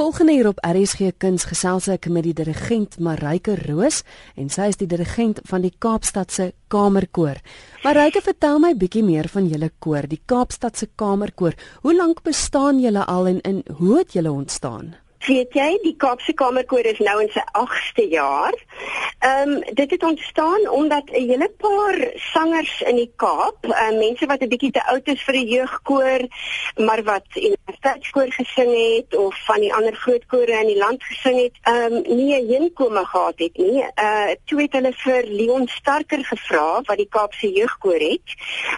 Volgende hier op RSG Kuns gesels ek met die dirigent Marike Roos en sy is die dirigent van die Kaapstadse Kamerkoor. Marike, vertel my bietjie meer van julle koor, die Kaapstadse Kamerkoor. Hoe lank bestaan julle al en in hoe het julle ontstaan? Weet jy, die Kaapse Kamerkoor is nou in sy 8ste jaar. Ehm um, dit het ontstaan omdat 'n hele paar sangers in die Kaap, uh, mense wat 'n bietjie te oud is vir 'n jeugkoor, maar wat in 'n stadskoor gesing het of van die ander groot kore in die land gesing het, ehm um, nie 'n heenkome gehad het nie. Uh toe het hulle vir Leon Starker gevra wat die Kaapse jeugkoor het,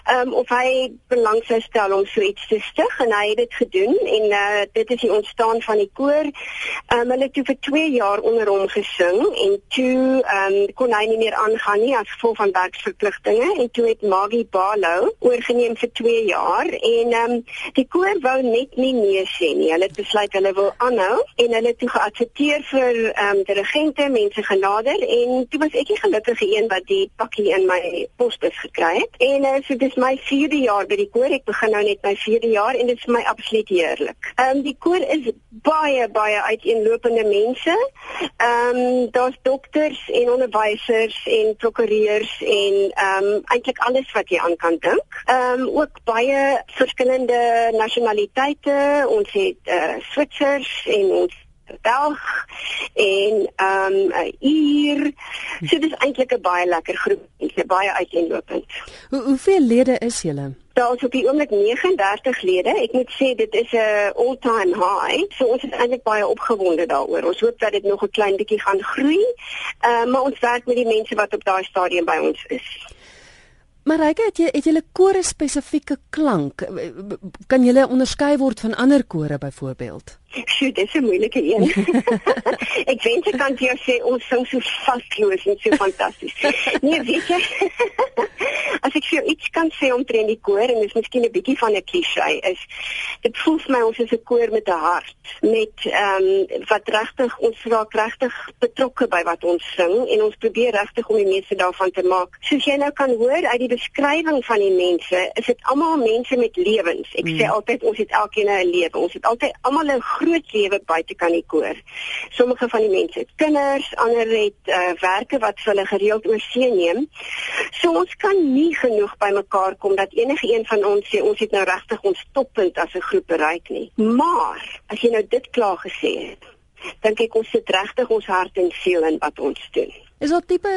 ehm um, of hy belang sou stel om so iets te stig en hy het dit gedoen en uh dit is die ontstaan van die koor Ehm um, hulle het toe vir 2 jaar onder hom gesing en toe ehm um, kon hy nie meer aangaan nie as gevolg van werksverpligtinge en toe het Maggie Barlow oorgeneem vir 2 jaar en ehm um, die koor wou net nie nee sê nie. Hulle het besluit hulle wil aanhou en hulle het toe geadverteer vir ehm um, dirigente, mense genader en toe was ek die gelukkige een wat die pakkie in my posbus gekry het. En uh, so dis my 4de jaar by die koor. Ek begin nou net my 4de jaar en dit is vir my absoluut heerlik. Ehm um, die koor is baie baie baie uiteenlopende mense. Ehm um, daar's dokters en onderwysers en prokureurs en ehm um, eintlik alles wat jy aan kan dink. Ehm um, ook baie verskillende nasionaliteite. Ons het eh uh, Switsers en ons Belg en ehm um, 'n uur. So dis eintlik 'n baie lekker groep, baie uiteenlopend. Hoe hoeveel lede is julle? Daar is op die oomblik 39 lede. Ek moet sê dit is 'n all-time high. So ons is eintlik baie opgewonde daaroor. Ons hoop dat dit nog 'n klein bietjie gaan groei. Ehm uh, maar ons werk met die mense wat op daai stadium by ons is. Maar Ryke, het jy het julle kore spesifieke klank? Kan julle onderskei word van ander kore byvoorbeeld? Sjoe, dis 'n moeilike een. ek wens ek kan vir jou sê ons sing so vasloos en so fantasties. Nee, weet jy? As ek vir jou iets kan sê omtrent die koor en dis miskien 'n bietjie van 'n klise is, dit voel vir my ons is 'n koor met 'n hart, met ehm um, wat regtig ons raak regtig betrokke by wat ons sing en ons probeer regtig om die meeste daarvan te maak. Soos jy nou kan hoor uit die beskrywing van die mense, is dit almal mense met lewens. Ek mm. sê altyd ons het elkeen 'n lewe. Ons het altyd almal 'n groot lewe buite kan die koor. Sommige van die mense het kinders, ander het uh, werke wat hulle gereeld oorsee neem. So ons kan nie genoeg bymekaar kom dat enige een van ons sê ons het nou regtig ons toppunt as 'n groep bereik nie. Maar as jy nou dit klaar gesê het, dink ek ons sit regtig ons hart en siel in wat ons doen. Is daar tipe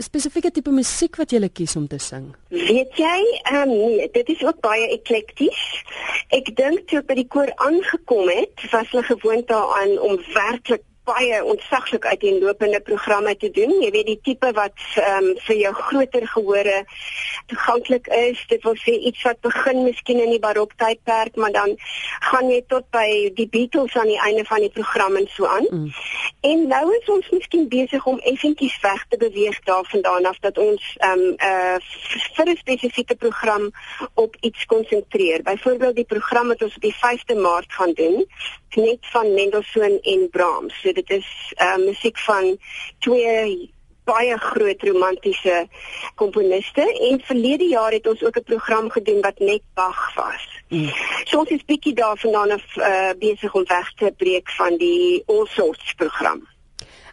spesifieke tipe musiek wat jy kies om te sing? Weet jy, ehm um, nee, dit is ook baie eklekties. Ek dink toe by die koor aangekom het, was hulle gewoond daaraan om werklik baie ontsaglik uiteenlopende programme te doen. Jy weet die tipe wat ehm um, vir jou groter gehore toeganklik is. Dit wil sê iets wat begin miskien in die barok tydperk, maar dan gaan jy tot by die Beatles aan die einde van die program en so aan. Mm. En nou is ons miskien besig om effentjies weg te beweeg daarvandaan af dat ons ehm um, 'n uh, vir 'n spesifieke program op iets konsentreer. Byvoorbeeld die program wat ons op die 5de Maart gaan doen, net van Mendelssohn en Brahms. So dit is uh, musiek van twee baie groot romantiese komponiste en verlede jaar het ons ook 'n program gedoen wat net Bach was. Mm. So ons is bietjie daarvandaan af uh, besig om weg te breek van die all sorts program.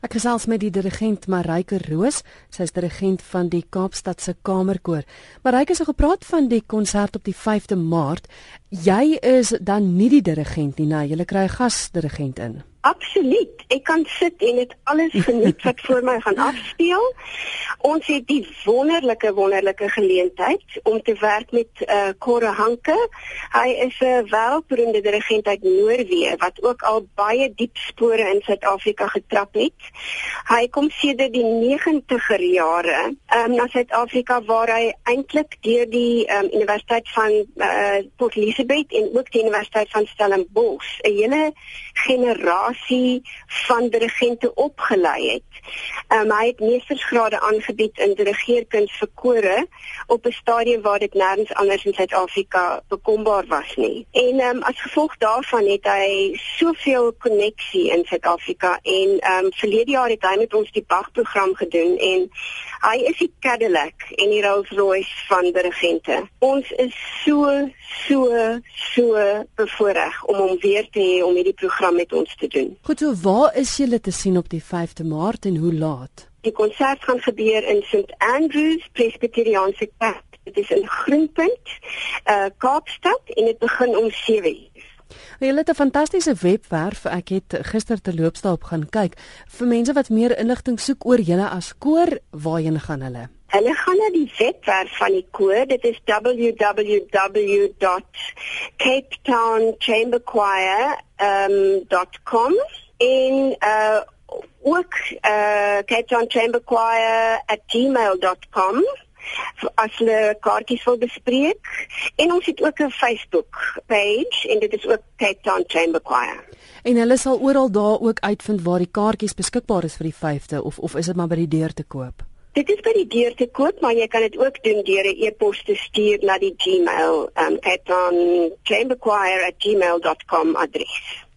Ek gesels met die dirigent Marike Roos, sy is dirigent van die Kaapstadse Kamerkoor. Marike het gepraat van die konsert op die 5de Maart. Jy is dan nie die dirigent nie, nou jy kry 'n gasdirigent in. Absoluut. Ek kan sit en dit alles geniet wat voor my gaan afspeel. Ons het die wonderlike wonderlike geleentheid om te werk met eh uh, Corre Hanke. Hy is 'n wêreldberoemde dirigent uit Noorwe wat ook al baie diep spore in Suid-Afrika getrap het. Hy kom sedert die 90er jare um, na Suid-Afrika waar hy eintlik deur die um, Universiteit van eh uh, Port Elizabeth en ook die Universiteit van Stellenbosch 'n hele generasie generasie van dirigente opgelei het. Um, hy het meestersgrade aangebied in dirigeerkuns vir kore op 'n stadium waar dit nêrens anders in Suid-Afrika bekombaar was nie. En um, as gevolg daarvan het hy soveel koneksie in Suid-Afrika en um, verlede jaar het hy met ons die Bach-program gedoen en hy is die Cadillac en die Rolls-Royce van dirigente. Ons is so so so bevoorreg om hom weer te hê om hierdie program met ons te doen. Goed, so waar is julle te sien op die 5de Maart en hoe laat? Die konsert gaan gebeur in St Andrews Presbyteriaanse Kerk. Dit is in Groenpunt, uh Kaapstad en dit begin om 7:00. Jy het 'n fantastiese webwerf. Ek het gister te loopstaap gaan kyk. Vir mense wat meer inligting soek oor julle as koor, waarheen gaan hulle? Hulle gaan na die webwerf van die koor. Dit is www.capetownchamberchoir.com um, en uh ook uh capetownchamberchoir@gmail.com as hulle kaartjies wil bespreek en ons het ook 'n Facebook page en dit is ook Cape Town Chamber Choir. En hulle sal oral daar ook uitvind waar die kaartjies beskikbaar is vir die 5de of of is dit maar by die deur te koop? Dit is by die deur te koop, maar jy kan dit ook doen deur 'n e-pos te stuur na die Gmail, um, Cape Town Chamber Choir@gmail.com adres.